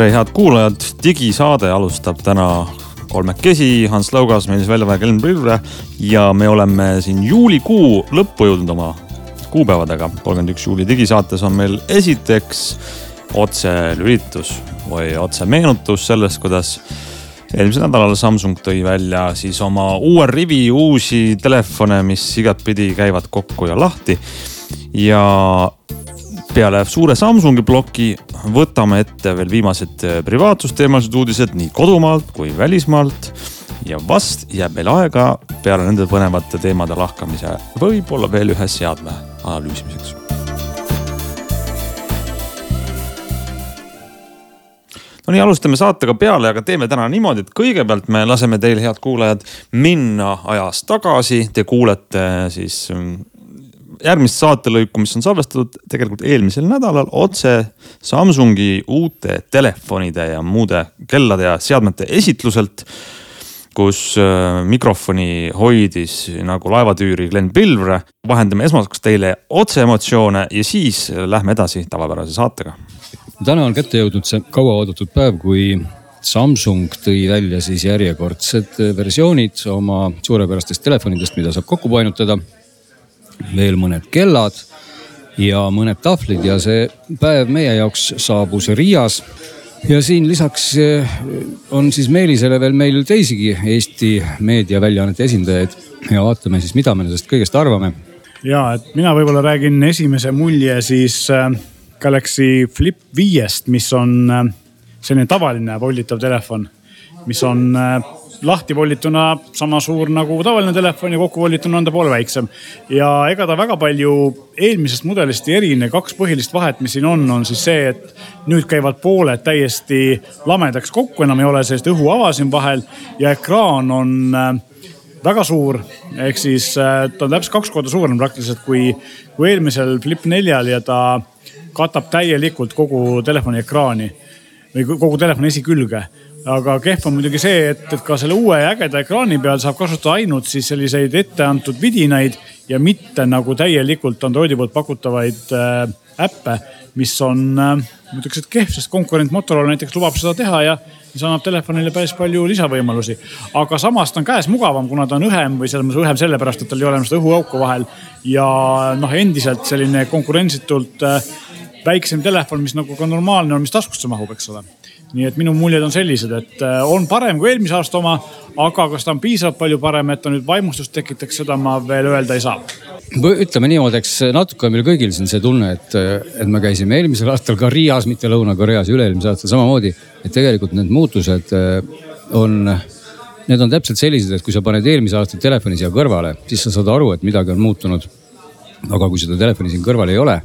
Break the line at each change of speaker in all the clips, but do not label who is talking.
tere, head kuulajad, digisaade alustab täna kolmekesi, Hans Laugas, Meelis Väljamäe, Glen Pilvre ja me oleme siin juulikuu lõppu jõudnud oma kuupäevadega. kolmkümmend üks juuli digisaates on meil esiteks otselülitus või otsemeenutus sellest, kuidas eelmisel nädalal Samsung tõi välja siis oma uue rivi uusi telefone, mis igatpidi käivad kokku ja lahti. ja peale suure Samsungi ploki võtame ette veel viimased privaatsusteemalised uudised nii kodumaalt kui välismaalt. ja vast jääb meil aega peale nende põnevate teemade lahkamise võib-olla veel ühe seadme analüüsimiseks no nii, alustame saatega peale, aga teeme täna niimoodi, et kõigepealt me laseme teil, head kuulajad, minna ajas tagasi. Te kuulete siis mm, järgmist saatelõiku, mis on salvestatud tegelikult eelmisel nädalal otse Samsungi uute telefonide ja muude kellade ja seadmete esitluselt kus äh, mikrofoni hoidis nagu laevatüüri Glen Pilvre. vahendame esmaseks teile otseemotsioone ja siis lähme edasi tavapärase saatega
täna on kätte jõudnud see kauaoodatud päev, kui Samsung tõi välja siis järjekordsed versioonid oma suurepärastest telefonidest, mida saab kokku painutada. Veel mõned kellad ja mõned tahvlid ja see päev meie jaoks saabus Riias. ja siin lisaks eh, on siis Meelisele veel meil teisigi Eesti meediaväljaannete esindajaid ja vaatame siis, mida me nendest kõigest arvame.
ja, et mina võib-olla räägin esimese mulje siis äh Galaxy Flip viiest, mis on äh, selline tavaline volditav telefon, mis on lahti voldituna sama suur nagu tavaline telefon ja kokku voldituna on ta poole väiksem. ja ega ta väga palju eelmisest mudelist ei erine, kaks põhilist vahet, mis siin on, on siis see, et nüüd käivad pooled täiesti lamedaks kokku, enam ei ole sellist õhuava siin vahel ja ekraan on äh, väga suur, ehk siis ta on täpselt kaks korda suurem praktiliselt kui, kui eelmisel Flip neljal ja ta katab täielikult kogu telefoni ekraani või kogu telefoni esikülge. Aga kehv on muidugi see, et, et ka selle uue ägeda ekraani peal saab kasutada ainult siis selliseid etteantud vidinaid ja mitte nagu täielikult Androidi poolt pakutavaid äh, äppe, mis on äh,, ma ütleks, et kehv, sest konkurent Motorola näiteks lubab seda teha ja mis annab telefonile päris palju lisavõimalusi. aga samas ta on käes mugavam, kuna ta on õhem või selles mõttes õhem sellepärast, et tal ei ole enam seda õhuauku vahel. ja noh, endiselt selline konkurentsitult äh, väiksem telefon, mis nagu ka normaalne on, mis taskusse mahub, eks ole. Nii et minu muljed on sellised, et äh, on parem kui eelmise aasta oma, aga kas ta on piisavalt palju parem, et ta nüüd vaimustust tekitaks, seda ma veel öelda ei saa.
ütleme niimoodi, eks natuke on meil kõigil siin see tunne, et, et me käisime eelmisel aastal ka Riias, mitte Lõuna-Koreas üle-eelmisel aastal samamoodi. et tegelikult need muutused äh, on need on täpselt sellised, et kui sa paned eelmise aasta telefoni siia kõrvale, siis sa saad aru, et midagi on muutunud. aga kui seda telefoni siin kõrval ei ole,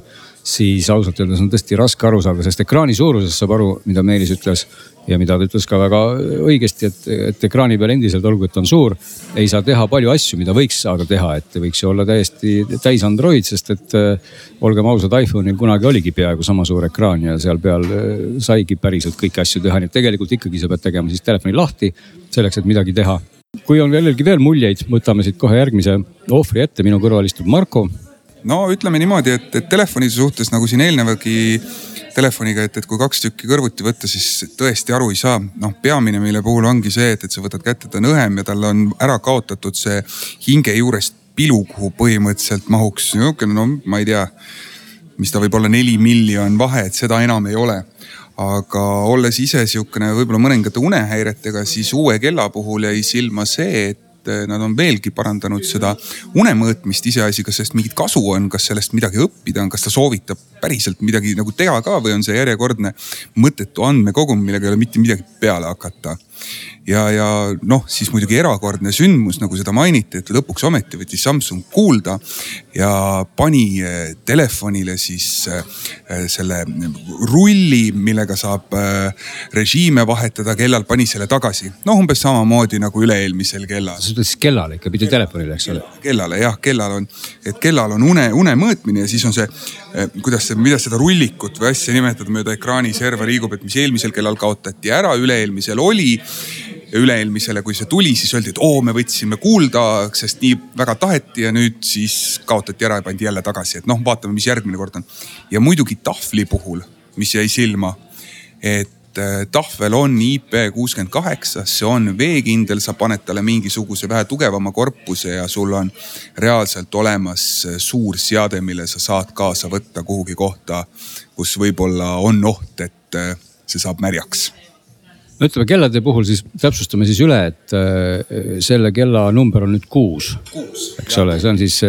siis ausalt öeldes on tõesti raske aru saada, sest ekraani suurusest saab aru, mida Meelis ütles. ja mida ta ütles ka väga õigesti, et, et ekraani peal endiselt, olgu, et on suur, ei saa teha palju asju, mida võiks aga teha, et võiks ju olla täiesti täis Android, sest et äh, olgem ausad, iPhone'il kunagi oligi peaaegu sama suur ekraan ja seal peal äh, saigi päriselt kõiki asju teha, nii et tegelikult ikkagi sa pead tegema siis telefoni lahti selleks, et midagi teha kui on kellelgi veel muljeid, võtame siit kohe järgmise ohvri ette, minu kõrval istub Marko
no ütleme niimoodi, et, et telefonide suhtes nagu siin eelnevagi telefoniga, et, et kui kaks tükki kõrvuti võtta, siis tõesti aru ei saa. noh, peamine, mille puhul ongi see, et, et sa võtad kätte, ta on õhem ja tal on ära kaotatud see hinge juurest pilu, kuhu põhimõtteliselt mahuks niisugune, no ma ei tea, mis ta võib olla, neli milli on vahe, et seda enam ei ole aga olles ise sihukene võib-olla mõningate unehäiretega, siis uue kella puhul jäi silma see, et et eh, nad on veelgi parandanud seda unemõõtmist, iseasi, kas sellest mingit kasu on, kas sellest midagi õppida on, kas ta soovitab päriselt midagi nagu teha ka või on see järjekordne mõttetu andmekogum, millega ei ole mitte midagi peale hakata ja, ja noh, siis muidugi erakordne sündmus, nagu seda mainiti, et lõpuks ometi võttis Samsung kuulda ja pani eh, telefonile siis eh, selle rulli, millega saab eh, režiime vahetada kellal, pani selle tagasi. noh, umbes samamoodi nagu üle-eelmisel kellal.
sa ütled siis kellale ikka, mitte telefonile, eks ole?
kellale jah, kellal on, et kellal on une, une mõõtmine ja siis on see, kuidas see, mida seda rullikut või asja nimetada mööda ekraani serva liigub, et mis eelmisel kellal kaotati ära, üle-eelmisel oli ja üle-eelmisele, kui see tuli, siis öeldi, et oo, me võtsime kuulda, sest nii väga taheti ja nüüd siis kaotati ära ja pandi jälle tagasi, et noh, vaatame, mis järgmine kord on. ja muidugi tahvli puhul, mis jäi silma, et äh, tahvel on IP kuuskümmend kaheksa, see on veekindel, sa paned talle mingisuguse vähe tugevama korpuse ja sul on reaalselt olemas äh, suur seade, mille sa saad kaasa võtta kuhugi kohta, kus võib-olla on oht, et äh, see saab märjaks.
No ütleme kellade puhul siis täpsustame siis üle, et selle kella number on nüüd kuus. eks ole, see on siis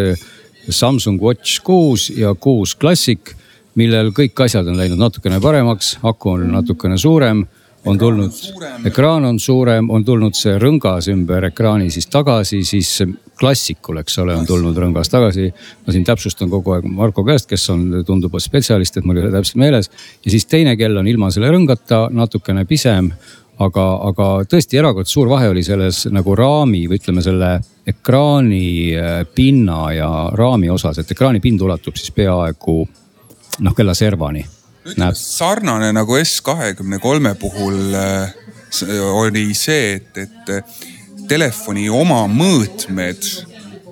Samsung Watch kuus ja kuus Classic millel kõik asjad on läinud natukene paremaks, aku on natukene suurem, on tulnud, ekraan on suurem, on tulnud see rõngas ümber ekraani siis tagasi, siis klassikul, eks ole, on tulnud rõngas tagasi. ma siin täpsustan kogu aeg Marko käest, kes on, tundub spetsialist, et mul ei ole täpselt meeles. ja siis teine kell on ilma selle rõngata, natukene pisem aga, aga tõesti erakordselt suur vahe oli selles nagu raami või ütleme selle ekraani äh, pinna ja raami osas, et ekraani pind ulatub siis peaaegu noh kella servani.
sarnane nagu S kahekümne kolme puhul äh, oli see, et, et äh, telefoni oma mõõtmed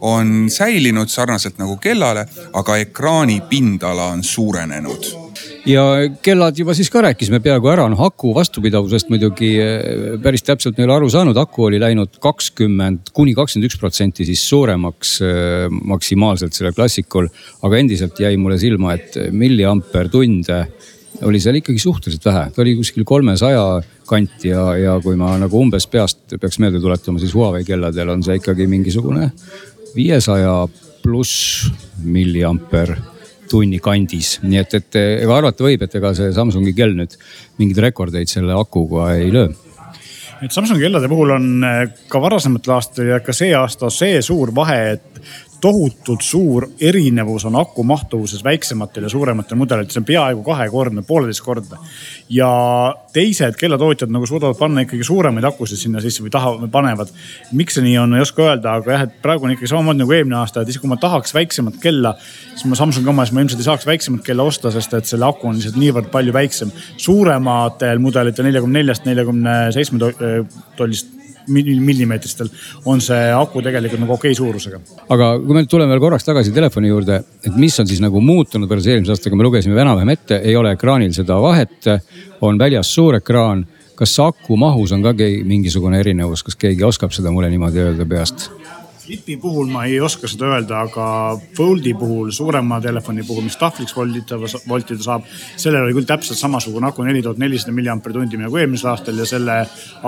on säilinud sarnaselt nagu kellale, aga ekraani pindala on suurenenud
ja kellad juba siis ka rääkisime peaaegu ära, noh aku vastupidavusest muidugi eh, päris täpselt me ei ole aru saanud, aku oli läinud kakskümmend kuni kakskümmend üks protsenti siis suuremaks eh, maksimaalselt sellel klassikul. aga endiselt jäi mulle silma, et milliamper tunde oli seal ikkagi suhteliselt vähe, ta oli kuskil kolmesaja kanti ja, ja kui ma nagu umbes peast peaks meelde tuletama, siis Huawei kelladel on see ikkagi mingisugune viiesaja pluss milliamper tunni kandis, nii et, et ega arvata võib, et ega see Samsungi kell nüüd mingeid rekordeid selle akuga ei löö.
Et Samsungi kellade puhul on eh, ka varasematel aastatel ja ka see aasta see suur vahe, et tohutult suur erinevus on aku mahtuvuses väiksematel ja suurematel mudelitel, see on peaaegu kahekordne, pooleteistkordne. ja teised kellatootjad nagu suudavad panna ikkagi suuremaid akusid sinna sisse või tahavad, panevad. miks see nii on, ei oska öelda, aga jah, et praegu on ikkagi samamoodi nagu eelmine aasta, et isegi kui ma tahaks väiksemat kella, siis ma Samsungi omas ma ilmselt ei saaks väiksemat kella osta, sest et selle aku on lihtsalt niivõrd palju väiksem. suurematel mudelitel neljakümne neljast, neljakümne seitsme tollist millimeetristel on see aku tegelikult nagu okei suurusega.
aga kui me tuleme veel korraks tagasi telefoni juurde, et mis on siis nagu muutunud võrreldes eelmise aastaga, me lugesime enam-vähem ette, ei ole ekraanil seda vahet. on väljas suur ekraan, kas aku mahus on ka mingisugune erinevus, kas keegi oskab seda mulle niimoodi öelda peast?
Flipi puhul ma ei oska seda öelda, aga Foldi puhul, suurema telefoni puhul, mis tahvliks voltida, voltida saab. sellel oli küll täpselt samasugune aku, neli tuhat nelisada milliamperi tundi nagu eelmisel aastal ja selle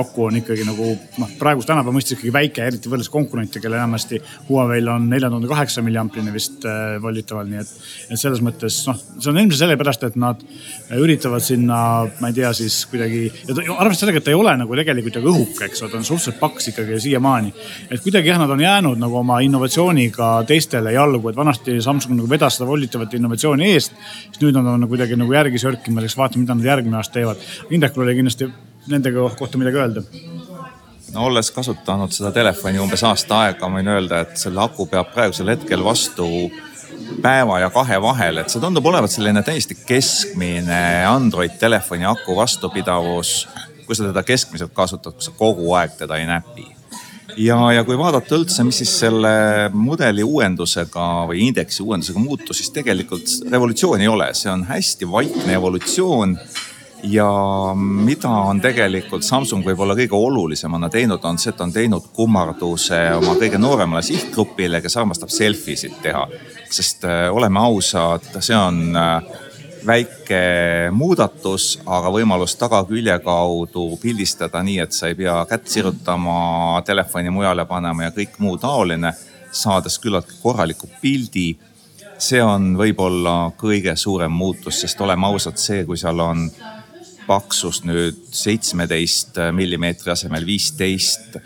aku on ikkagi nagu noh, praeguse tänapäeva mõistes ikkagi väike, eriti võrreldes konkurentidega, kellel enamasti Huawei'l on nelja tuhande kaheksa milliamprine vist äh, volitaval, nii et. et selles mõttes noh, see on ilmselt sellepärast, et nad üritavad sinna, ma ei tea, siis kuidagi. arvestades sellega, et ta ei ole nagu tegelikult ju õhuke, eks ole, ta on suhteliselt paks ikkagi siiamaani. et kuidagi jah, nad on jäänud jäänud nagu oma innovatsiooniga teistele jalgu, et vanasti Samsung nagu vedas seda volitavat innovatsiooni eest. siis nüüd nad on kuidagi nagu järgi sörkima, eks vaatame, mida nad järgmine aasta teevad. Indrekul oli kindlasti nendega kohta midagi öelda
no olles kasutanud seda telefoni umbes aasta aega, võin öelda, et selle aku peab praegusel hetkel vastu päeva ja kahe vahel, et see tundub olevat selline täiesti keskmine Android telefoni aku vastupidavus. kui sa teda keskmiselt kasutad, kui sa kogu aeg teda ei näpi ja, ja kui vaadata üldse, mis siis selle mudeli uuendusega või indeksi uuendusega muutus, siis tegelikult revolutsiooni ei ole, see on hästi vaikne evolutsioon ja mida on tegelikult Samsung võib-olla kõige olulisemana teinud, on see, et on teinud kummarduse oma kõige nooremale sihtgrupile, kes armastab selfie sid teha. sest äh, oleme ausad, see on äh, väike muudatus, aga võimalus tagakülje kaudu pildistada nii, et sa ei pea kätt sirutama, telefoni mujale panema ja kõik muu taoline, saades küllaltki korraliku pildi. see on võib-olla kõige suurem muutus, sest oleme ausad, see, kui seal on paksus nüüd seitsmeteist millimeetri asemel viisteist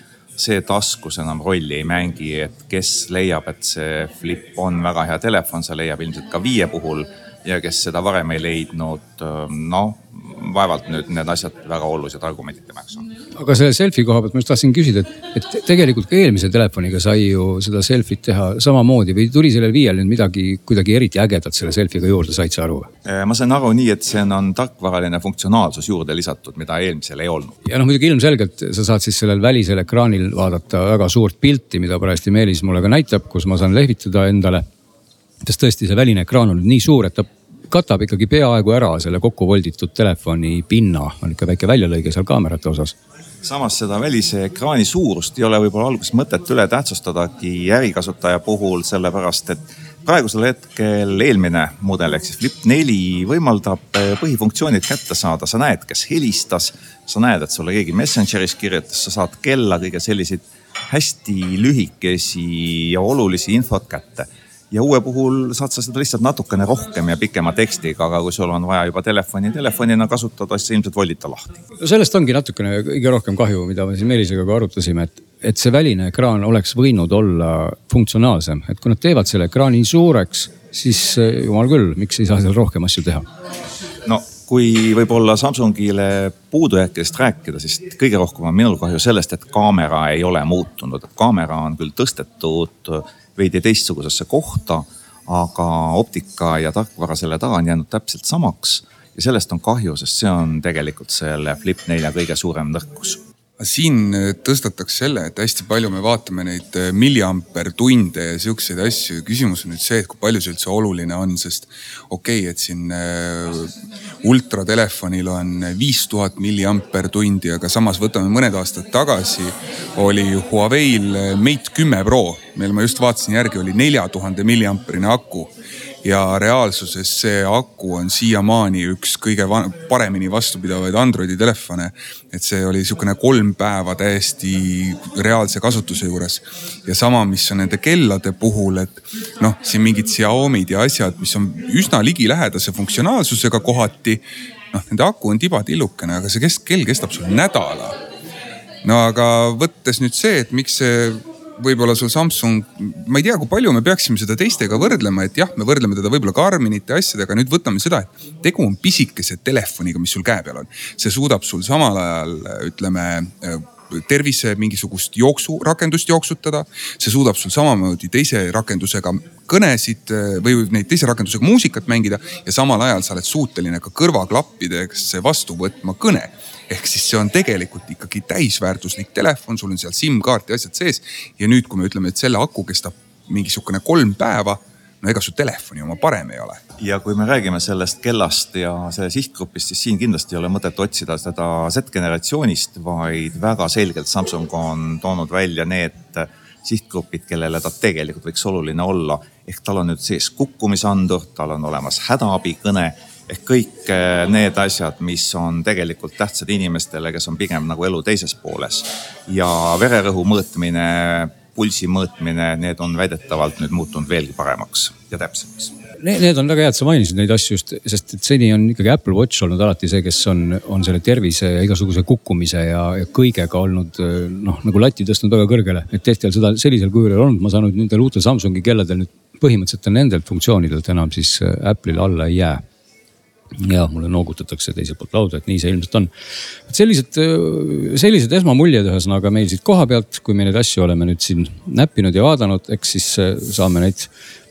see taskus enam rolli ei mängi, et kes leiab, et see Flip on väga hea telefon, see leiab ilmselt ka viie puhul ja kes seda varem ei leidnud, noh vaevalt nüüd need asjad väga olulised argumendid temaks on.
aga selle selfie koha pealt ma just tahtsin küsida, et, et tegelikult ka eelmise telefoniga sai ju seda selfie't teha samamoodi või tuli sellel viiel nüüd midagi kuidagi eriti ägedat selle selfie'ga juurde, said sa aru?
Äh, ma sain aru nii, et see on tarkvaraline funktsionaalsus juurde lisatud, mida eelmisel ei olnud.
ja noh, muidugi ilmselgelt sa saad siis sellel välisel ekraanil vaadata väga suurt pilti, mida parajasti Meelis mulle ka näitab, kus ma saan lehvitada endale sest tõesti, see väline ekraan on nii suur, et ta katab ikkagi peaaegu ära selle kokku volditud telefoni pinna, on ikka väike väljalõige seal kaamerate osas.
Samas seda välise ekraani suurust ei ole võib-olla alguses mõtet üle tähtsustadagi ärikasutaja puhul, sellepärast et praegusel hetkel eelmine mudel ehk siis Flip neli võimaldab eh, põhifunktsioonid kätte saada, sa näed, kes helistas, sa näed, et sulle keegi Messengeris kirjutas, sa saad kella, kõige selliseid hästi lühikesi ja olulisi infot kätte ja uue puhul saad sa seda lihtsalt natukene rohkem ja pikema tekstiga, aga kui sul on vaja juba telefoni telefonina kasutada, siis ilmselt volita lahti.
no sellest ongi natukene kõige rohkem kahju, mida me siin Meelisega ka arutasime, et, et see väline ekraan oleks võinud olla funktsionaalsem, et kui nad teevad selle ekraani suureks, siis eh, jumal küll, miks ei saa seal rohkem asju teha?
no kui võib-olla Samsungile puudujääkidest rääkida, siis kõige rohkem on minul kahju sellest, et kaamera ei ole muutunud. kaamera on küll tõstetud veidi teistsugusesse kohta. aga optika ja tarkvara selle taha on jäänud täpselt samaks ja sellest on kahju, sest see on tegelikult selle Flip nelja kõige suurem nõrkus
siin äh, tõstataks selle, et hästi palju me vaatame neid äh, milliampertunde ja siukseid asju. küsimus on nüüd see, et kui palju see üldse oluline on, sest okei okay,, et siin äh, ultratelefonil on viis tuhat milliampertundi, aga samas võtame mõned aastad tagasi oli Huawei'l Mate kümme Pro, meil ma just vaatasin järgi, oli nelja tuhande milliamperine aku ja reaalsuses see aku on siiamaani üks kõige paremini vastupidavaid Androidi telefone. et see oli sihukene kolm päeva täiesti reaalse kasutuse juures. ja sama, mis on nende kellade puhul, et noh, siin mingid Xiaomi'd ja asjad, mis on üsna ligilähedase funktsionaalsusega kohati. noh, nende aku on tibatillukene, aga see kest, kell kestab sul nädala no aga võttes nüüd see, et miks see võib-olla sul Samsung, ma ei tea, kui palju me peaksime seda teistega võrdlema, et jah, me võrdleme teda võib-olla Garminite asjadega, nüüd võtame seda, et tegu on pisikese telefoniga, mis sul käe peal on. see suudab sul samal ajal ütleme tervise mingisugust jooksurakendust jooksutada. see suudab sul samamoodi teise rakendusega kõnesid või neid teise rakendusega muusikat mängida ja samal ajal sa oled suuteline ka kõrvaklappidesse vastu võtma kõne ehk siis see on tegelikult ikkagi täisväärtuslik telefon, sul on seal SIM-kaart ja asjad sees. ja nüüd, kui me ütleme, et selle aku kestab mingi sihukene kolm päeva no ega su telefoni oma parem ei ole.
ja kui me räägime sellest kellast ja selle sihtgrupist, siis siin kindlasti ei ole mõtet otsida seda Z-generatsioonist, vaid väga selgelt Samsung on toonud välja need sihtgrupid, kellele ta tegelikult võiks oluline olla. ehk tal on nüüd sees kukkumisandur, tal on olemas hädaabikõne ehk kõik eh, need asjad, mis on tegelikult tähtsad inimestele, kes on pigem nagu elu teises pooles. ja vererõhu mõõtmine, pulsi mõõtmine, need on väidetavalt nüüd muutunud veelgi paremaks ja täpsemaks.
Need on väga hea, et sa mainisid neid asju just, sest et seni on ikkagi Apple Watch olnud alati see, kes on, on selle tervise ja igasuguse kukkumise ja, ja kõigega olnud noh, nagu lati tõstnud väga kõrgele. et tehtel seda sellisel kujul ei olnud, ma saan et nendel uutel Samsungi kelladel nüüd põhimõtteliselt nendelt funktsioonidelt enam siis Apple'ile alla ei jää ja mulle noogutatakse teiselt poolt lauda, et nii see ilmselt on. sellised, sellised esmamuljed ühesõnaga meil siit koha pealt, kui me neid asju oleme nüüd siin näppinud ja vaadanud, eks siis äh, saame neid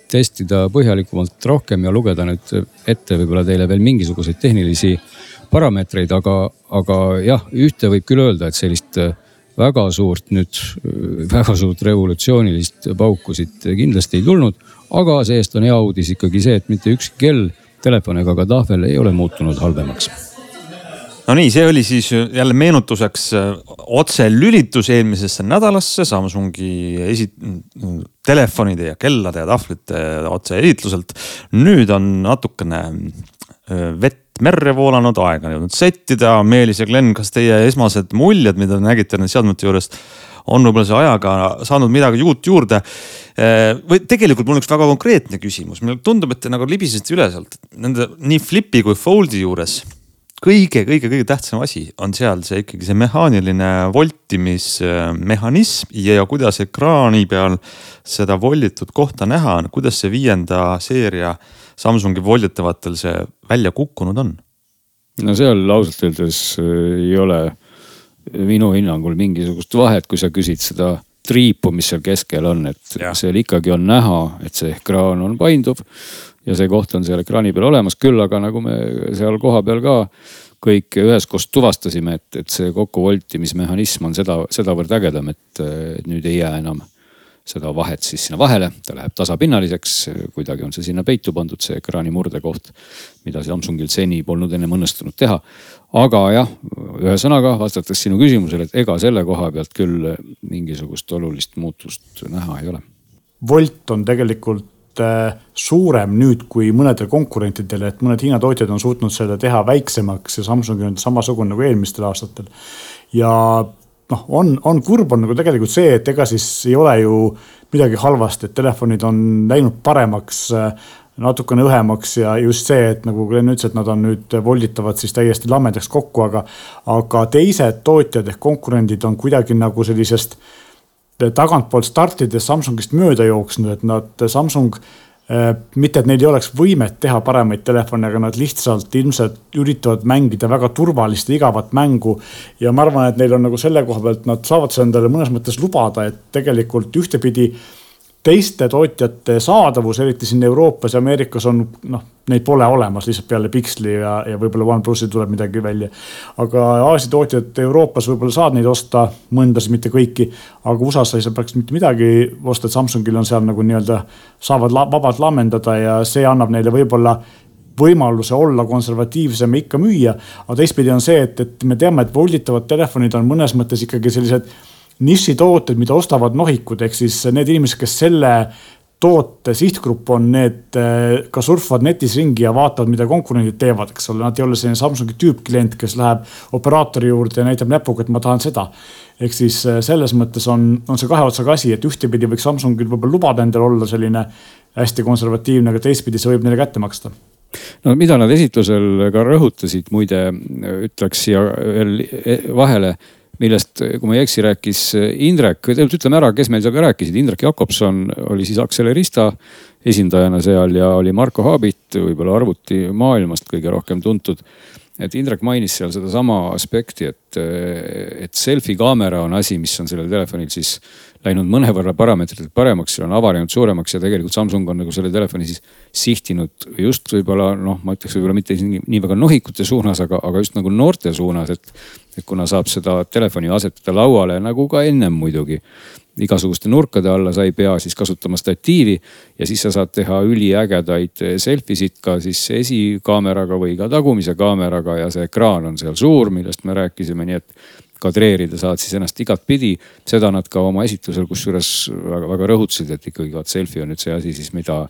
testida põhjalikumalt rohkem ja lugeda nüüd ette võib-olla teile veel mingisuguseid tehnilisi parameetreid, aga, aga jah, ühte võib küll öelda, et sellist äh, väga suurt nüüd, äh, väga suurt revolutsioonilist pauku siit kindlasti ei tulnud. aga see-eest on hea uudis ikkagi see, et mitte ükski kell telefon ega tahvel ei ole muutunud halvemaks
no nii, see oli siis jälle meenutuseks äh, otselülitus eelmisesse nädalasse Samsungi esi-, telefonide ja kellade ja tahvlite otseesitluselt. nüüd on natukene äh, vett merre voolanud, aeg on jõudnud settida. Meelis ja Glen, kas teie esmased muljed, mida te nägite nende seadmete juurest, on võib-olla see ajaga saanud midagi uut juurde. Või tegelikult mul on üks väga konkreetne küsimus, mulle tundub, et te nagu libisesite üle sealt, nende nii Flipi kui Foldi juures kõige-kõige-kõige tähtsam asi on seal see ikkagi see mehaaniline voltimismehhanism ja, ja kuidas ekraani peal seda volditud kohta näha on, kuidas see viienda seeria Samsungi volditavatel see välja kukkunud on?
no seal ausalt öeldes äh, ei ole minu hinnangul mingisugust vahet, kui sa küsid seda triipu, mis seal keskel on, et ja. seal ikkagi on näha, et see ekraan on painduv ja see koht on seal ekraani peal olemas, küll aga nagu me seal kohapeal ka kõik üheskoos tuvastasime, et, et see kokkuvoltimismehhanism on seda, sedavõrd ägedam, et nüüd ei jää enam
seda vahet siis sinna vahele, ta läheb tasapinnaliseks, kuidagi on see sinna peitu pandud, see ekraani murdekoht, mida Samsungil seni polnud ennem õnnestunud teha. aga jah, ühesõnaga vastates sinu küsimusele, et ega selle koha pealt küll mingisugust olulist muutust näha ei ole.
Volt on tegelikult äh, suurem nüüd kui mõnedel konkurentidel, et mõned Hiina tootjad on suutnud selle teha väiksemaks ja Samsungil on samasugune nagu eelmistel aastatel. ja noh, on, on kurb on nagu tegelikult see, et ega siis ei ole ju midagi halvasti, et telefonid on läinud paremaks natukene õhemaks ja just see, et nagu Glen ütles, et nad on nüüd volditavad siis täiesti lamedaks kokku, aga, aga teised tootjad ehk konkurendid on kuidagi nagu sellisest tagantpoolt startides Samsungist mööda jooksnud, et nad, Samsung mitte, et neil ei oleks võimet teha paremaid telefone, aga nad lihtsalt ilmselt üritavad mängida väga turvalist ja igavat mängu. ja ma arvan, et neil on nagu selle koha pealt, nad saavad seda endale mõnes mõttes lubada, et tegelikult ühtepidi teiste tootjate saadavus, eriti siin Euroopas ja Ameerikas on noh, neid pole olemas lihtsalt peale Pixli ja, ja võib-olla OnePlusi tuleb midagi välja. aga Aasia tootjad Euroopas võib-olla saad neid osta, mõndasid, mitte kõiki. aga USA-s sa ei saa praktiliselt mitte midagi osta, et Samsungil on seal nagu nii-öelda, saavad la, vabalt lammendada ja see annab neile võib-olla võimaluse olla konservatiivsem ja ikka müüa. aga teistpidi on see, et, et me teame, et volditavad telefonid on mõnes mõttes ikkagi sellised nišitooted, mida ostavad nohikud, ehk siis need inimesed, kes selle toote sihtgrupp on need, eh, ka surfavad netis ringi ja vaatavad, mida konkurendid teevad, eks ole, nad ei ole selline Samsungi tüüpklient, kes läheb operaatori juurde ja näitab näpuga, et ma tahan seda. ehk siis eh, selles mõttes on, on see kahe otsaga asi, et ühtepidi võiks Samsungil võib-olla lubada endale olla selline hästi konservatiivne, aga teistpidi see võib neile kätte maksta
no mida nad esitlusel ka rõhutasid, muide ütleks siia veel vahele millest, kui ma ei eksi, rääkis Indrek, ütleme ära, kes meil seal ka rääkisid, Indrek Jakobson oli siis Accelerista esindajana seal ja oli Marko Haabit, võib-olla arvutimaailmast kõige rohkem tuntud. et Indrek mainis seal sedasama aspekti, et, et selfie kaamera on asi, mis on sellel telefonil siis läinud mõnevõrra parameetritelt paremaks, on avanenud suuremaks ja tegelikult Samsung on nagu selle telefoni siis sihtinud just võib-olla noh, ma ütleks võib-olla mitte nii, nii väga nohikute suunas, aga, aga just nagu noorte suunas, et. et kuna saab seda telefoni asetada lauale nagu ka ennem muidugi igasuguste nurkade alla, sa ei pea siis kasutama statiivi ja siis sa saad teha üliägedaid selfie sid ka siis esikaameraga või ka tagumise kaameraga ja see ekraan on seal suur, millest me rääkisime, nii et kadreerida saad siis ennast igatpidi. seda nad ka oma esitlusel kusjuures väga-väga rõhutasid, et ikkagi vaat selfie on nüüd see asi siis, mida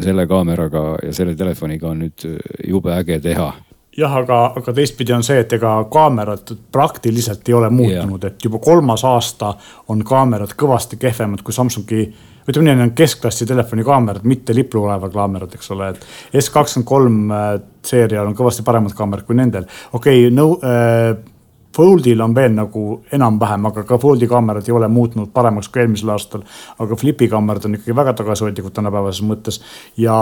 selle kaameraga ja selle telefoniga on nüüd jube äge teha
jah, aga, aga teistpidi on see, et ega kaamerad praktiliselt ei ole muutunud, et juba kolmas aasta on kaamerad kõvasti kehvemad kui Samsungi. ütleme nii, need on keskklassi telefoni kaamerad, mitte liplu olevad kaamerad, eks ole, et S kakskümmend kolm äh, seerial on kõvasti paremad kaamerad kui nendel. okei okay,, no äh, Foldil on veel nagu enam-vähem, aga ka Foldi kaamerad ei ole muutunud paremaks kui eelmisel aastal. aga Flipi kaamerad on ikkagi väga tagasihoidlikud tänapäevases mõttes ja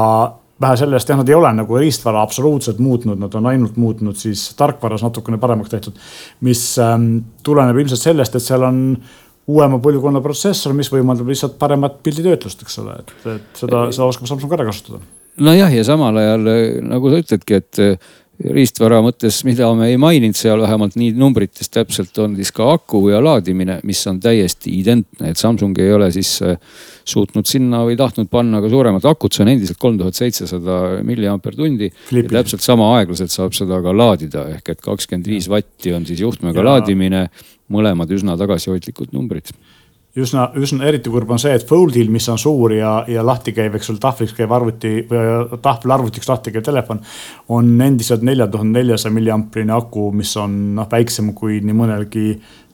vähe sellest, jah, nad ei ole nagu riistvara absoluutselt muutnud, nad on ainult muutnud siis tarkvaras natukene paremaks tehtud. mis ähm, tuleneb ilmselt sellest, et seal on uuema põlvkonna protsessor, mis võimaldab lihtsalt paremat pilditöötlust, eks ole, et, et seda, seda oskab Samsung ära kasutada.
nojah, ja samal ajal nagu sa ütledki, et riistvara mõttes, mida me ei maininud seal vähemalt nii numbrites täpselt on siis ka aku ja laadimine, mis on täiesti identne, et Samsung ei ole siis äh, suutnud sinna või tahtnud panna ka suuremat akut, see on endiselt kolm tuhat seitsesada milliampertundi. täpselt sama aeglaselt saab seda ka laadida, ehk et kakskümmend viis vatti on siis juhtmega ja. laadimine, mõlemad üsna tagasihoidlikud numbrid
üsna, üsna eriti kurb on see, et Foldil, mis on suur ja, ja lahti käiv, eks ole, tahvliks käiv arvuti või tahvelarvutiks lahti käiv telefon. on endiselt nelja tuhande neljasaja milliamprine aku, mis on noh, väiksem kui nii mõnelgi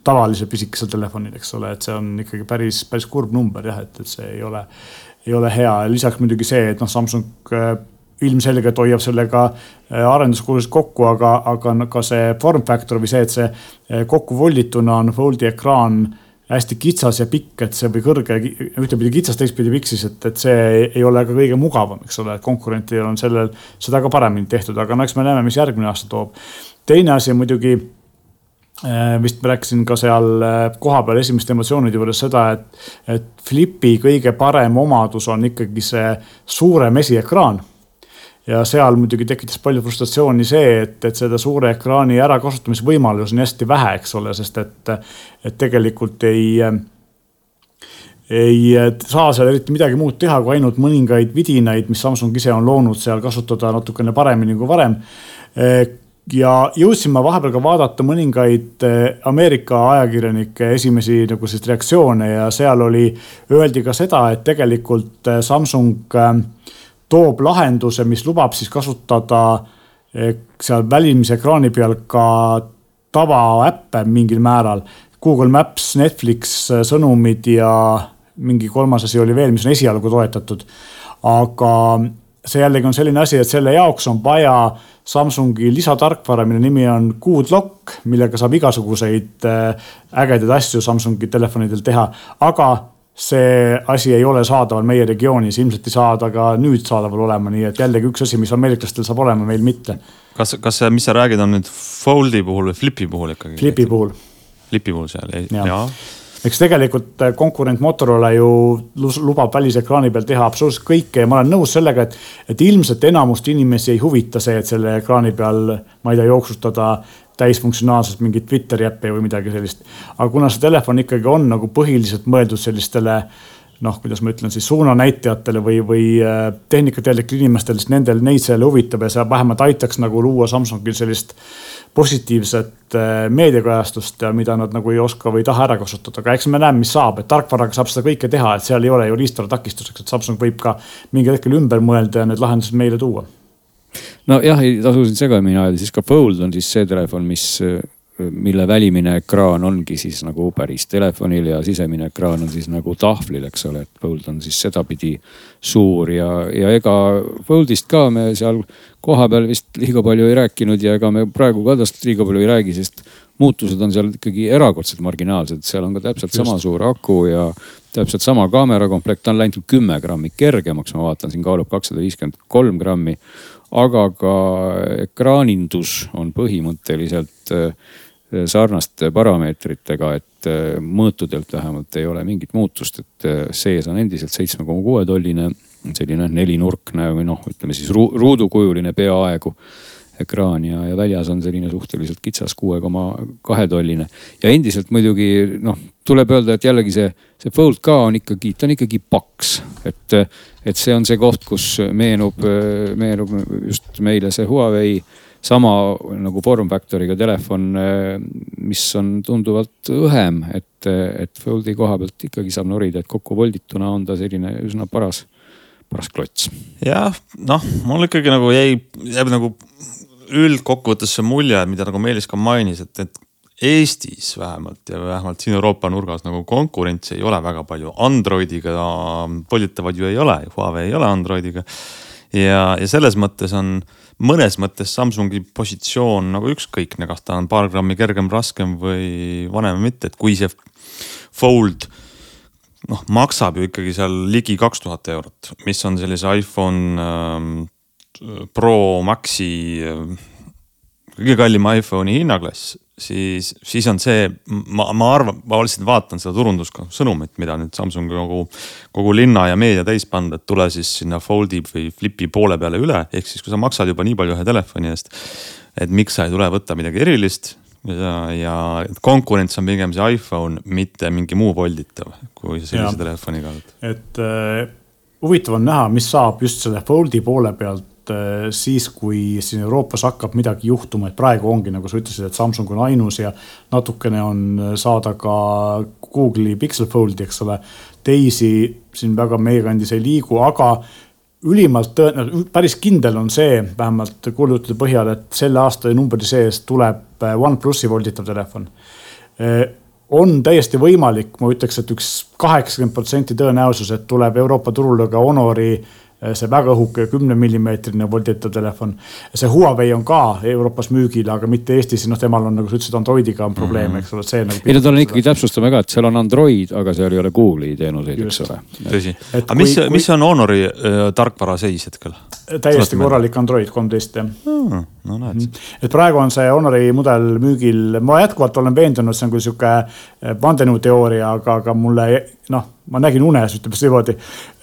tavalisel pisikesel telefonil, eks ole, et see on ikkagi päris, päris kurb number jah, et, et see ei ole, ei ole hea lisaks muidugi see, et noh, Samsung äh, ilmselgelt hoiab sellega äh, arenduskulusid kokku, aga, aga ka see form factor või see, et see äh, kokku voldituna on Foldi ekraan hästi kitsas ja pikk, et see või kõrge, ühtepidi kitsas, teistpidi pikk siis, et, et see ei ole ka kõige mugavam, eks ole, et konkurentidel on sellel, seda ka paremini tehtud, aga no eks me näeme, mis järgmine aasta toob. teine asi muidugi äh, vist ma rääkisin ka seal äh, kohapeal esimeste emotsioonide juures seda, et, et Flipi kõige parem omadus on ikkagi see suurem esiekraan ja seal muidugi tekitas palju frustratsiooni see, et, et seda suure ekraani ärakasutamisvõimalusi on hästi vähe, eks ole, sest et, et tegelikult ei ei saa seal eriti midagi muud teha, kui ainult mõningaid vidinaid, mis Samsung ise on loonud seal kasutada natukene paremini kui varem. Ja jõudsin ma vahepeal ka vaadata mõningaid eh, Ameerika ajakirjanike esimesi nagu siis reaktsioone ja seal oli, öeldi ka seda, et tegelikult eh, Samsung eh, toob lahenduse, mis lubab siis kasutada seal välimise ekraani peal ka tavaäppe mingil määral. Google Maps, Netflix, sõnumid ja mingi kolmas asi oli veel, mis on esialgu toetatud. aga see jällegi on selline asi, et selle jaoks on vaja Samsungi lisatarkvara, mille nimi on Good Lock, millega saab igasuguseid äh, ägedaid asju Samsungi telefonidel teha, aga see asi ei ole saadaval meie regioonis, ilmselt ei saa ta ka nüüd saadaval olema, nii et jällegi üks asi, mis ameeriklastel saab olema, meil mitte.
kas, kas see, mis sa räägid, on nüüd Foldi puhul või Flipi puhul ikkagi?
Flipi puhul.
Flipi puhul seal, jaa ja
eks tegelikult äh, konkurent Motorola ju lubab välisekraani peal teha absoluutselt kõike ja ma olen nõus sellega, et, et ilmselt enamust inimesi ei huvita see, et selle ekraani peal, ma ei tea, jooksutada täisfunktsionaalselt mingit Twitteri äppi või midagi sellist. aga kuna see telefon ikkagi on nagu põhiliselt mõeldud sellistele noh, kuidas ma ütlen siis suunanäitajatele või, või äh, tehnikateadlikel inimestele, siis nendel, neid see huvitab ja see vähemalt aitaks nagu luua Samsungil sellist positiivset äh, meediakajastust ja mida nad nagu ei oska või ei taha ära kasutada, aga eks me näeme, mis saab, et tarkvaraga saab seda kõike teha, et seal ei ole ju riistvara takistuseks, et Samsung võib ka mingil hetkel ümber mõelda ja need lahendused meile tuua.
nojah, ei tasu siin segamini ajada, siis ka Fold on siis see telefon, mis mille välimine ekraan ongi siis nagu päris telefonil ja sisemine ekraan on siis nagu tahvlil, eks ole, et Fold on siis sedapidi suur ja, ja ega Foldist ka me seal kohapeal vist liiga palju ei rääkinud ja ega me praegu ka tast liiga palju ei räägi, sest muutused on seal ikkagi erakordselt marginaalsed, seal on ka täpselt Just. sama suur aku ja täpselt sama kaamerakomplekt, on läinud kümme grammi kergemaks, ma vaatan, siin kaalub kakssada viiskümmend kolm grammi. aga ka ekraanindus on põhimõtteliselt äh, sarnaste parameetritega, et äh, mõõtudelt vähemalt ei ole mingit muutust, et äh, sees on endiselt seitsme koma kuue tolline selline nelinurkne või noh, ütleme siis ruudukujuline peaaegu ekraan ja, ja väljas on selline suhteliselt kitsas kuue koma kahe tolline. ja endiselt muidugi noh, tuleb öelda, et jällegi see, see Fold ka on ikkagi, ta on ikkagi paks. et, et see on see koht, kus meenub, meenub just meile see Huawei sama nagu form factor'iga telefon, mis on tunduvalt õhem, et, et Foldi koha pealt ikkagi saab norida, et kokku voldituna on ta selline üsna paras, paras klots.
jah, noh, mul ikkagi nagu jäi, jääb nagu üldkokkuvõttes see mulje, mida nagu Meelis ka mainis, et, et Eestis vähemalt ja vähemalt siin Euroopa nurgas nagu konkurentsi ei ole väga palju. Androidiga volditavaid ju ei ole, Huawei ei ole Androidiga. ja, ja selles mõttes on mõnes mõttes Samsungi positsioon nagu ükskõikne, kas ta on paar grammi kergem, raskem või vanem või mitte, et kui see Fold noh, maksab ju ikkagi seal ligi kaks tuhat eurot, mis on sellise iPhone ähm, Pro Maxi kõige kallim iPhone'i hinnaklass, siis, siis on see, ma, ma arvan, ma lihtsalt vaatan seda turundussõnumit, mida nüüd Samsung kogu, kogu linna ja meedia täis pannud, et tule siis sinna Foldi või Flipi poole peale üle, ehk siis kui sa maksad juba nii palju ühe telefoni eest. et miks sa ei tule võtta midagi erilist ja, ja konkurents on pigem see iPhone, mitte mingi muu volditav, kui sa sellise telefoniga oled.
et äh, huvitav on näha, mis saab just selle Foldi poole pealt Äh, siis, kui siin Euroopas hakkab midagi juhtuma, et praegu ongi, nagu sa ütlesid, et Samsung on ainus ja natukene on saada ka Google'i Pixel Foldi, eks ole. teisi siin väga meie kandis ei liigu, aga ülimalt tõenäoliselt, päris kindel on see, vähemalt kuulujutude põhjal, et selle aasta numbri sees tuleb äh, OnePlusi volditav telefon. On täiesti võimalik, ma ütleks, et üks kaheksakümmend protsenti tõenäosus, et tuleb Euroopa turule ka Honori Eh, see väga õhuke kümne millimeetrine volditav telefon. see Huawei on ka Euroopas müügil, aga mitte Eestis, noh, temal on nagu sa ütlesid, Androidiga on probleem mm, -hmm. eks ole, see nagu.
ei no tal on ikkagi, täpsustame ka, et seal on Android, aga seal ei ole Google'i teenuseid, eks ole.
tõsi, aga mis, mis on Honori äh, tarkvara seis hetkel?
täiesti korralik Android kolmteist jah
hmm,. no näed mm. -hmm.
et praegu on see Honori mudel müügil, ma jätkuvalt olen veendunud, see on küll sihuke vandenõuteooria, aga, aga mulle noh ma nägin unes, ütleme siis niimoodi,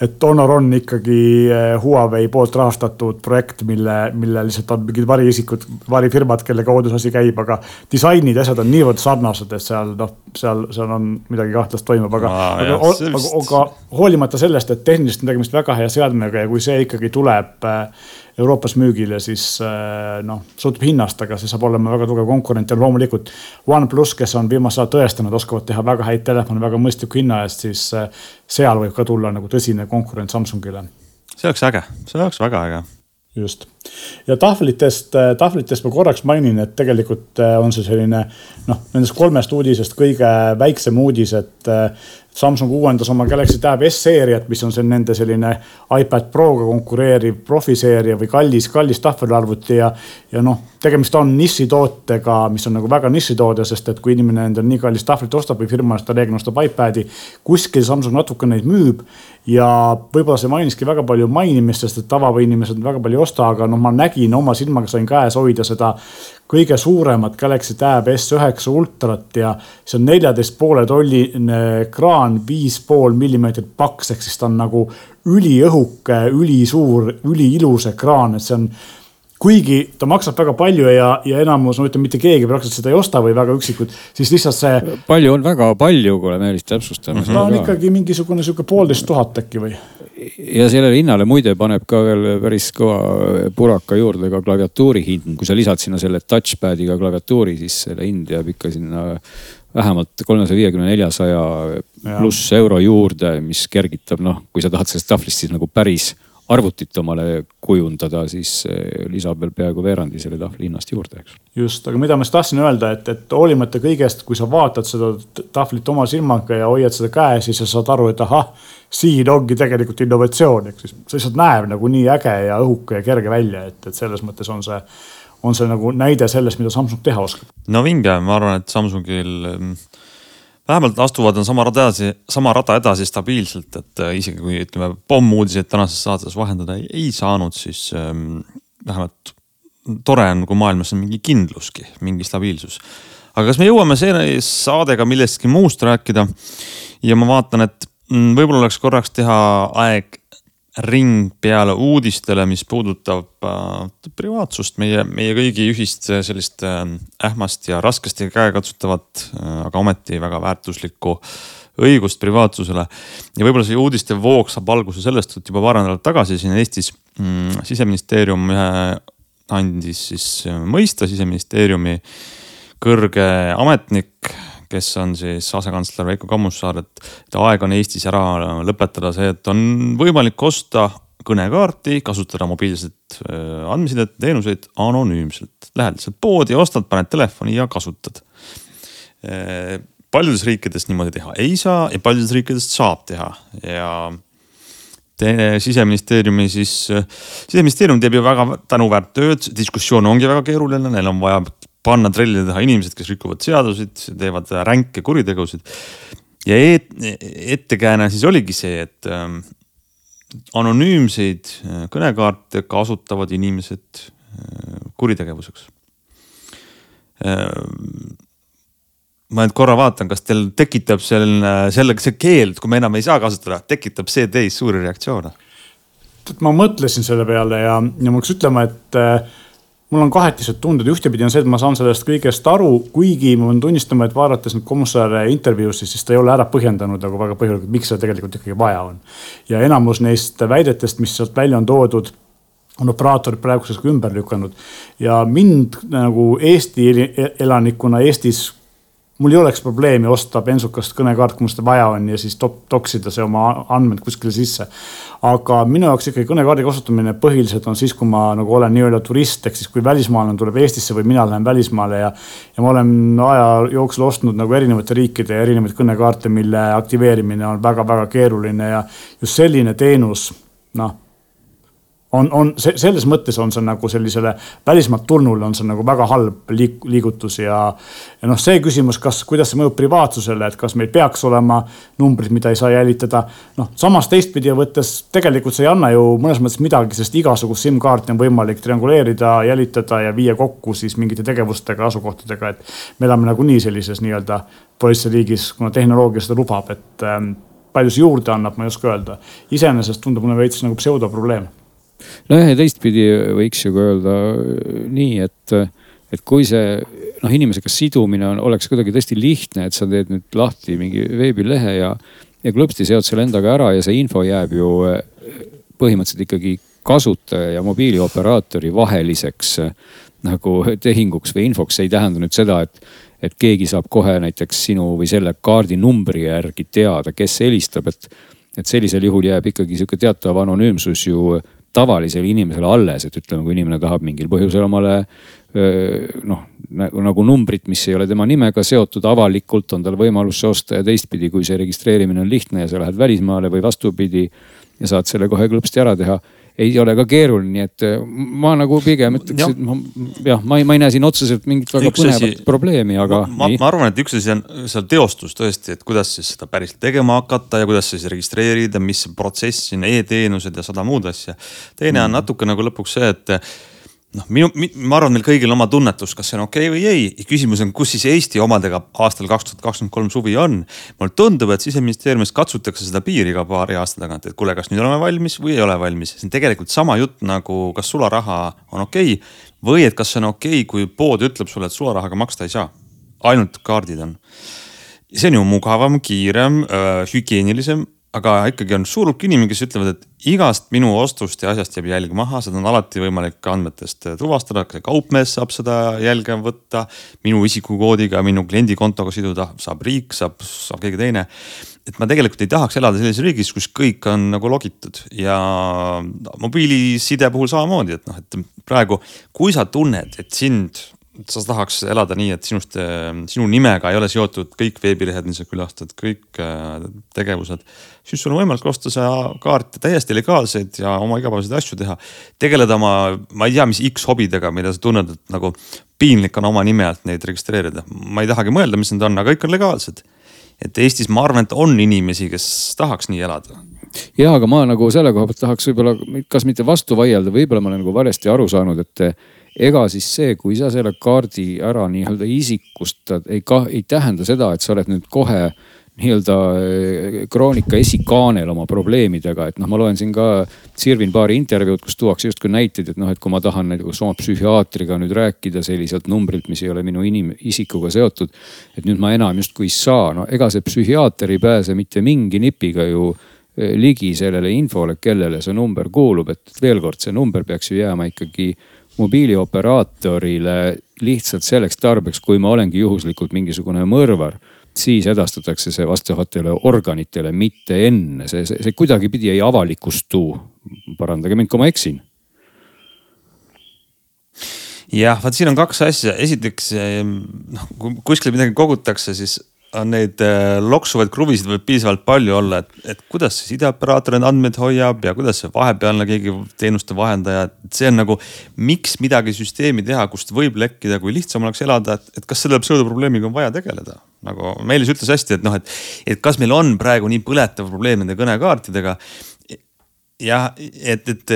et Honor on ikkagi eh, Huawei poolt rahastatud projekt, mille, mille lihtsalt on mingid variisikud, varifirmad, kelle kaudu see asi käib, aga disainid ja asjad on niivõrd sarnased, et seal noh, seal, seal on midagi kahtlast toimub, aga, aga, aga, aga, aga hoolimata sellest, et tehniliselt on tegemist väga hea seadmega ja kui see ikkagi tuleb äh, Euroopas müügile, siis äh, noh, sõltub hinnast, aga see saab olema väga tugev konkurent ja loomulikult OnePlus, kes on viimasel ajal tõestanud, oskavad teha väga häid telefone väga mõistliku hinna eest, siis äh, seal võib ka tulla nagu tõsine konkurent Samsungile.
see oleks äge, see oleks väga äge.
Just. Ja tahvlitest, äh, tahvlitest ma korraks mainin, et tegelikult on see selline noh, nendest kolmest uudisest kõige väiksem uudis, et Samsung uuendas oma Galaxy Tab S-seeriat, mis on see nende selline iPad Proga konkureeriv profiseeria või kallis, kallis tahvelarvuti ja. ja noh, tegemist on nišitootega, mis on nagu väga nišitoode, sest et kui inimene endale nii kallist tahvlit ostab või firma eest ta reeglina ostab iPad'i. kuskil Samsung natuke neid müüb ja võib-olla see mainiski väga palju mainimist, sest et tavainimesed väga palju ei osta, aga noh, ma nägin oma silmaga sain käes hoida seda kõige suuremat Galaxy Tab S9 ultrat ja see on neljateist poole tolline ekraan, viis pool millimeetrit paks, ehk siis ta on nagu üliõhuke, ülisuur, üliilus ekraan, et see on kuigi ta maksab väga palju ja, ja enamus, ma ütlen, mitte keegi praktiliselt seda ei osta või väga üksikud, siis lihtsalt see.
palju on väga palju, kuule Meelis täpsustame
mm. -hmm. ta on ikkagi mingisugune sihuke poolteist tuhat äkki või?
ja sellele hinnale muide paneb ka veel päris kõva puraka juurde ka klaviatuuri hind, kui sa lisad sinna selle touchpad'iga klaviatuuri, siis selle hind jääb ikka sinna vähemalt kolmesaja viiekümne, neljasaja pluss euro juurde, mis kergitab, noh, kui sa tahad sellest tahvlist siis nagu päris arvutit omale kujundada, siis lisab veel peaaegu veerandi selle tahvli hinnast juurde, eks.
just, aga mida ma siis tahtsin öelda, et, et hoolimata kõigest, kui sa vaatad seda tahvlit oma silmaga ja hoiad seda käes, siis sa saad aru, et ahah, siin ongi tegelikult innovatsioon, ehk siis see lihtsalt näeb nagu nii äge ja õhuke ja kerge välja, et, et selles mõttes on see on see nagu näide sellest, mida Samsung teha oskab.
no vinge, ma arvan, et Samsungil vähemalt astuvad nad sama rada edasi, sama rada edasi stabiilselt, et äh, isegi kui ütleme pommuudiseid tänases saates vahendada ei, ei saanud, siis ähm, vähemalt tore on, kui maailmas on mingi kindluski, mingi stabiilsus. aga kas me jõuame selle saadega millestki muust rääkida? ja ma vaatan, et mm, võib-olla oleks korraks teha aeg ring peale uudistele, mis puudutab äh, privaatsust, meie, meie kõigi ühist äh, sellist äh, ähmast ja raskesti käekatsutavat äh,, aga ometi väga väärtuslikku õigust privaatsusele. ja võib-olla see uudiste voog saab alguse sellest, et juba paar nädalat tagasi siin Eestis mm, siseministeerium ühe andis siis äh, mõista siseministeeriumi kõrge ametnik kes on siis asekantsler Veiko Kammussaar, et, et aeg on Eestis ära lõpetada see, et on võimalik osta kõnekaarti, kasutada mobiilset äh, andmesidet, teenuseid anonüümselt. Lähed lihtsalt poodi, ostad, paned telefoni ja kasutad. Äh, paljudes riikides niimoodi teha ei saa ja paljudes riikides saab teha ja siseministeeriumi siis, siseministeerium teeb ju väga tänuväärt tööd, diskussioon ongi väga keeruline, neil on vaja panna trellide taha inimesed, kes rikuvad seaduseid, teevad ränke kuritegusid. ja et, ettekääne siis oligi see, et ähm, anonüümseid äh, kõnekaarte kasutavad inimesed äh, kuritegevuseks äh,. ma nüüd korra vaatan, kas teil tekitab selline, sellega see keeld, kui me enam ei saa kasutada, tekitab see teis suuri reaktsioone?
ma mõtlesin selle peale ja, ja ma peaks ütlema, et äh, mul on kahetised tunded, ühtepidi on see, et ma saan sellest kõigest aru, kuigi ma pean tunnistama, et vaadates nüüd Kommussaare intervjuusid, siis ta ei ole ära põhjendanud nagu väga põhjalikult, miks seda tegelikult ikkagi vaja on. ja enamus neist väidetest, mis sealt välja on toodud on operaatorid praeguseks ka ümber lükanud ja mind nagu Eesti elanikuna Eestis mul ei oleks probleemi osta bensukast kõnekaart, kui mul seda vaja on ja siis top, toksida see oma andmed kuskile sisse. aga minu jaoks ikkagi kõnekaardi kasutamine põhiliselt on siis, kui ma nagu olen nii-öelda turist, ehk siis kui välismaalane tuleb Eestisse või mina lähen välismaale ja. ja ma olen aja jooksul ostnud nagu erinevate riikide erinevaid kõnekaarte, mille aktiveerimine on väga-väga keeruline ja just selline teenus, noh on, on selles mõttes on see nagu sellisele välismaalt tulnule on see nagu väga halb liik, liigutus ja. ja noh, see küsimus, kas, kuidas see mõjub privaatsusele, et kas meil peaks olema numbrid, mida ei saa jälitada. noh, samas teistpidi võttes tegelikult see ei anna ju mõnes mõttes midagi, sest igasugust SIM-kaarti on võimalik trianguleerida, jälitada ja viia kokku siis mingite tegevustega, asukohtadega, et. me elame nagunii sellises nii-öelda politseiriigis, kuna tehnoloogia seda lubab, et ähm, palju see juurde annab, ma ei oska öelda. iseenesest tundub mulle veits nagu pseudoprobleem.
Nojah, ja teistpidi võiks ju ka öelda nii, et, et kui see noh, inimesega sidumine on, oleks kuidagi tõesti lihtne, et sa teed nüüd lahti mingi veebilehe ja, ja klõpsti seod selle endaga ära ja see info jääb ju põhimõtteliselt ikkagi kasutaja ja mobiilioperaatori vaheliseks nagu tehinguks või infoks, see ei tähenda nüüd seda, et, et keegi saab kohe näiteks sinu või selle kaardi numbri järgi teada, kes helistab, et, et sellisel juhul jääb ikkagi sihuke teatav anonüümsus ju tavalisele inimesele alles, et ütleme, kui inimene tahab mingil põhjusel omale noh nagu numbrit, mis ei ole tema nimega seotud, avalikult on tal võimalus see osta ja teistpidi, kui see registreerimine on lihtne ja sa lähed välismaale või vastupidi ja saad selle kohe klõpsti ära teha ei ole ka keeruline, nii et äh, ma nagu pigem ütleks, et ma jah, ma ei, ma ei näe siin otseselt mingit väga üks põnevat asi, probleemi, aga.
ma, ma arvan, et üks asi on seal teostus tõesti, et kuidas siis seda päriselt tegema hakata ja kuidas siis registreerida, mis protsess siin e, e-teenused ja sada muud asja. teine mm. on natuke nagu lõpuks see, et noh, minu, ma arvan, meil kõigil oma tunnetus, kas see on okei okay või ei. küsimus on, kus siis Eesti omadega aastal kaks tuhat kakskümmend kolm suvi on. mulle tundub, et siseministeeriumis katsutakse seda piiri iga paari aasta tagant, et kuule, kas nüüd oleme valmis või ei ole valmis. see on tegelikult sama jutt nagu, kas sularaha on okei okay, või et kas see on okei okay,, kui pood ütleb sulle, et sularahaga maksta ei saa. ainult kaardid on. see on ju mugavam, kiirem, hügieenilisem aga ikkagi on suur hulk inimesi, kes ütlevad, et igast minu ostust ja asjast jääb jälg maha, seda on alati võimalik andmetest tuvastada, ka kaupmees saab seda jälge võtta. minu isikukoodiga, minu kliendi kontoga siduda saab riik, saab, saab keegi teine. et ma tegelikult ei tahaks elada sellises riigis, kus kõik on nagu logitud ja mobiiliside puhul samamoodi, et noh, et praegu, kui sa tunned, et sind sa tahaks elada nii, et sinust, sinu nimega ei ole seotud kõik veebilehed, mida sa külastad, kõik äh, tegevused. siis sul on võimalik osta see kaart täiesti legaalseid ja oma igapäevaseid asju teha. tegeleda oma, ma ei tea, mis X hobidega, mida sa tunned, et nagu piinlik on oma nime alt neid registreerida. ma ei tahagi mõelda, mis need on, aga kõik on legaalsed. et Eestis ma arvan, et on inimesi, kes tahaks nii elada
ja, aga ma nagu selle koha pealt tahaks võib-olla, kas mitte vastu vaielda, võib-olla ma olen nagu valesti aru saanud, et ega siis see, kui sa selle kaardi ära nii-öelda isikustad, ei, ei tähenda seda, et sa oled nüüd kohe nii-öelda eh, kroonika esikaanel oma probleemidega, et noh, ma loen siin ka, sirvin paari intervjuud, kus tuuakse justkui näiteid, et noh, et kui ma tahan näiteks oma psühhiaatriga nüüd rääkida selliselt numbrilt, mis ei ole minu inim-, isikuga seotud. et nüüd ma enam justkui ei saa, no ega see psühhiaater ei pääse mitte mingi nipiga ju eh, ligi sellele infole, kellele see number kuulub, et veel kord, see number peaks ju jääma ikkagi mobiilioperaatorile lihtsalt selleks tarbeks, kui ma olengi juhuslikult mingisugune mõrvar siis edastatakse see vastavatele organitele, mitte enne, see, see, see kuidagipidi ei avalikustu. parandage mind, kui ma eksin.
jah, vaat siin on kaks asja, esiteks noh, kui kuskil midagi kogutakse, siis neid äh, loksuvaid kruvisid võib piisavalt palju olla, et, et kuidas see sideoperaator neid andmeid hoiab ja kuidas see vahepealne keegi teenuste vahendaja, et see on nagu. miks midagi süsteemi teha, kust võib lekkida, kui lihtsam oleks elada, et, et kas selle pseudoprobleemiga on vaja tegeleda? nagu Meelis ütles hästi, et noh, et, et kas meil on praegu nii põletav probleem nende kõnekaartidega jah, et, et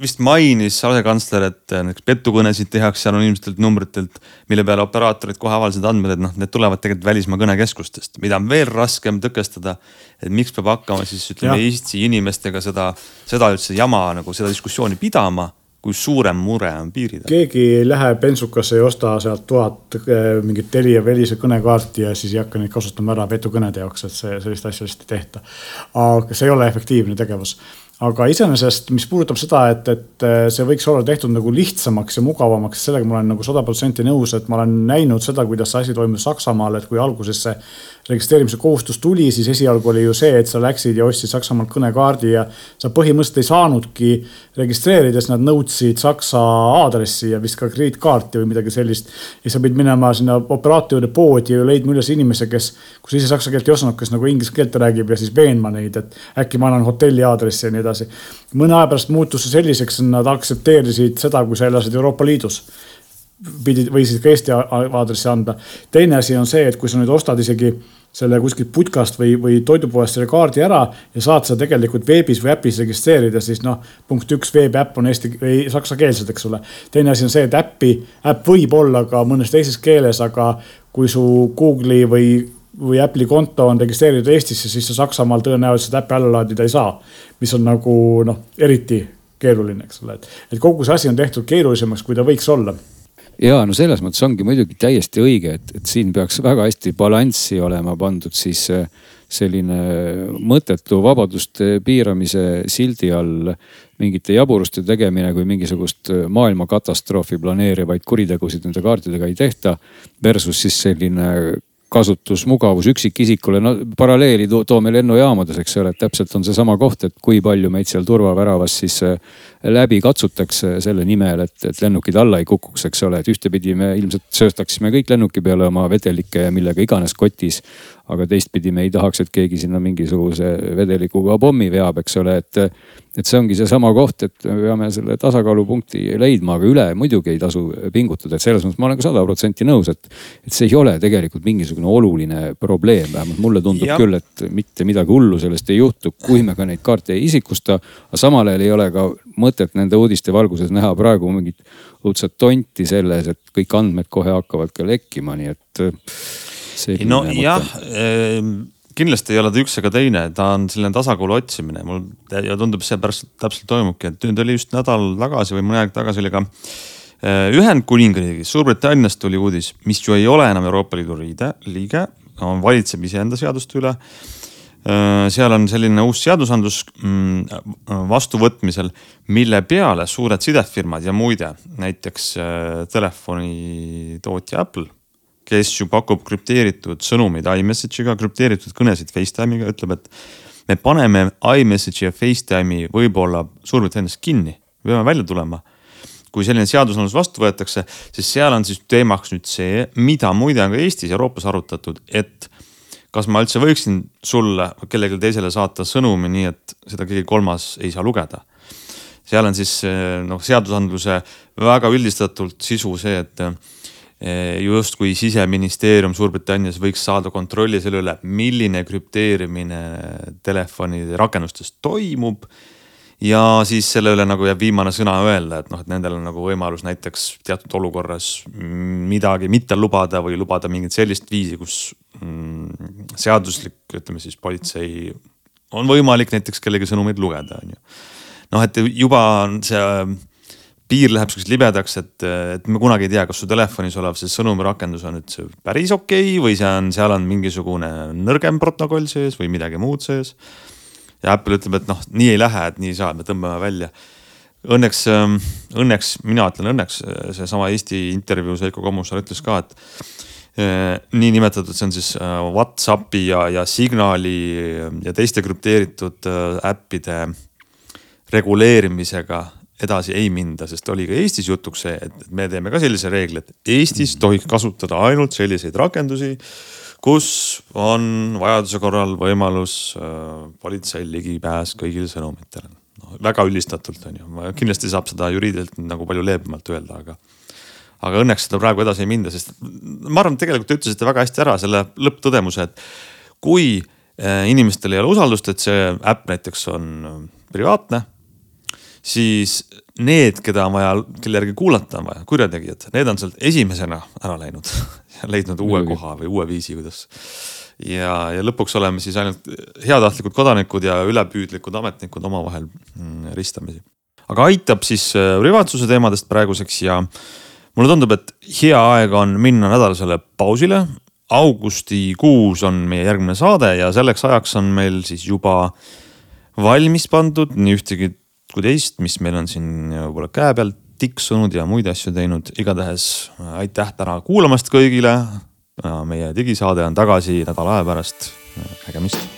vist mainis asekantsler, et näiteks petukõnesid tehakse anonüümsetelt numbritelt, mille peale operaatorid kohe avaldasid andmed, et noh, need tulevad tegelikult välismaa kõnekeskustest, mida on veel raskem tõkestada. et miks peab hakkama siis ütleme Eesti inimestega seda, seda üldse jama nagu seda diskussiooni pidama kui suurem mure on piiri taga.
keegi ei lähe bensukasse ja osta sealt tuhat eh, mingit Telia Velise kõnekaarti ja siis ei hakka neid kasutama ära petukõnede jaoks, et see sellist asja lihtsalt ei tehta. aga see ei ole efektiivne tegevus aga iseenesest, mis puudutab seda, et, et äh, see võiks olla tehtud nagu lihtsamaks ja mugavamaks, sellega ma olen nagu sada protsenti nõus, et ma olen näinud seda, kuidas see asi toimus Saksamaal, et kui alguses see registreerimise kohustus tuli, siis esialgu oli ju see, et sa läksid ja ostsid Saksamaalt kõnekaardi ja sa põhimõtteliselt ei saanudki registreerides, nad nõudsid Saksa aadressi ja vist ka krediitkaarti või midagi sellist. ja sa pidid minema sinna operaatori poodi ja leidma üles inimese, kes, kus ise saksa keelt ei osanud, kes nagu inglise keelt räägib ja siis veenma neid, et äkki ma annan hotelli aadressi ja nii edasi. mõne aja pärast muutus see selliseks, nad aktsepteerisid seda, kui sa elasid Euroopa Liidus pidid, võisid ka Eesti aadressi anda. teine asi on see, et kui sa nüüd ostad isegi selle kuskilt putkast või, või toidupoest selle kaardi ära ja saad seda tegelikult veebis või äpis registreerida, siis noh, punkt üks, veebiäpp on eesti või saksakeelsed, eks ole. teine asi on see, et äppi, äpp võib olla ka mõnes teises keeles, aga kui su Google'i või või Apple'i konto on registreeritud Eestisse, siis sa Saksamaal tõenäoliselt äppi alla laadida ei saa. mis on nagu noh, eriti keeruline, eks ole, et, et kogu see asi on tehtud keerulisemaks, kui ta võiks olla
ja no selles mõttes ongi muidugi täiesti õige, et, et siin peaks väga hästi balanssi olema pandud siis äh, selline mõttetu vabaduste piiramise sildi all mingite jaburuste tegemine, kui mingisugust maailmakatastroofi planeerivaid kuritegusid nende kaartidega ei tehta. Versus siis selline kasutusmugavus üksikisikule, no paralleeli toome lennujaamades, eks ole, et täpselt on seesama koht, et kui palju meid seal turvaväravas siis äh, läbi katsutakse selle nimel, et, et lennukid alla ei kukuks, eks ole, et ühtepidi me ilmselt sööstaksime kõik lennuki peale oma vedelikke ja millega iganes kotis aga teistpidi me ei tahaks, et keegi sinna mingisuguse vedelikuga pommi veab, eks ole, et. et see ongi seesama koht, et me peame selle tasakaalupunkti leidma, aga üle muidugi ei tasu pingutada, et selles mõttes ma olen ka sada protsenti nõus, et. et see ei ole tegelikult mingisugune oluline probleem, vähemalt mulle tundub ja. küll, et mitte midagi hullu sellest ei juhtu, kui me ka neid kaarte ei isikusta. aga samal ajal ei ole ka mõtet nende uudiste valguses näha praegu mingit õudset tonti selles, et kõik andmed kohe hakkavad ka lekkima, nii et
nojah, ehm, kindlasti ei ole ta üks ega teine, ta on selline tasakaalu otsimine, mul ja tundub, seepärast täpselt toimubki, et nüüd oli just nädal tagasi või mõni aeg tagasi oli ka eh, Ühendkuningriigis, Suurbritanniast tuli uudis, mis ju ei ole enam Euroopa Liidu liide, liige, valitseb iseenda seaduste üle. Eh, seal on selline uus seadusandlus mm, vastuvõtmisel, mille peale suured sidefirmad ja muide näiteks eh, telefonitootja Apple kes ju pakub krüpteeritud sõnumeid iMessage'iga, krüpteeritud kõnesid Facetime'iga, ütleb, et me paneme iMessage'i ja Facetime'i võib-olla Suurbritannias kinni, me peame välja tulema. kui selline seadusandlus vastu võetakse, siis seal on siis teemaks nüüd see, mida muide on ka Eestis, Euroopas arutatud, et kas ma üldse võiksin sulle või kellelegi teisele saata sõnumi nii, et seda keegi kolmas ei saa lugeda. seal on siis noh, seadusandluse väga üldistatult sisu see, et Eh, justkui siseministeerium Suurbritannias võiks saada kontrolli selle üle, milline krüpteerimine telefonide rakendustes toimub. Ja siis selle üle nagu jääb viimane sõna öelda, et noh, et nendel on nagu võimalus näiteks teatud olukorras midagi mitte lubada või lubada mingit sellist viisi, kus mm, seaduslik, ütleme siis politsei on võimalik näiteks kellegi sõnumeid lugeda, on ju. noh, et juba see piir läheb sihukeseks libedaks, et, et me kunagi ei tea, kas su telefonis olev see sõnumirakendus on nüüd päris okei okay, või see on, seal on mingisugune nõrgem protokoll sees või midagi muud sees. Ja Apple ütleb, et noh, nii ei lähe, et nii ei saa, me tõmbame välja. Õnneks, ähm, õnneks, mina ütlen õnneks, seesama Eesti intervjuus Veiko Kommusaar ütles ka, et äh, niinimetatud, see on siis äh, Whatsappi ja, ja Signali ja teiste krüpteeritud äh, äppide reguleerimisega edasi ei minda, sest oli ka Eestis jutuks see, et me teeme ka sellise reegli, et Eestis tohiks kasutada ainult selliseid rakendusi, kus on vajaduse korral võimalus äh, politseil ligipääs kõigile sõnumitele. no väga üldistatult on ju, kindlasti saab seda juriidiliselt nagu palju leebemalt öelda, aga aga õnneks seda praegu edasi ei minda, sest ma arvan, tegelikult te ütlesite väga hästi ära selle lõpptõdemuse, et kui äh, inimestel ei ole usaldust, et see äpp näiteks on äh, privaatne siis need, keda on vaja, kelle järgi kuulata on vaja, kurjategijad, need on sealt esimesena ära läinud leidnud uue Mõjugi. koha või uue viisi, kuidas. ja, ja lõpuks oleme siis ainult heatahtlikud kodanikud ja ülepüüdlikud ametnikud omavahel mm, ristamisi. aga aitab siis äh, privaatsuse teemadest praeguseks ja mulle tundub, et hea aeg on minna nädalasele pausile. augustikuus on meie järgmine saade ja selleks ajaks on meil siis juba valmis pandud nii ühtegi kui teist, mis meil on siin võib-olla käe peal tiksunud ja muid asju teinud. igatahes aitäh täna kuulamast kõigile. meie digisaade on tagasi nädala aja pärast. nägemist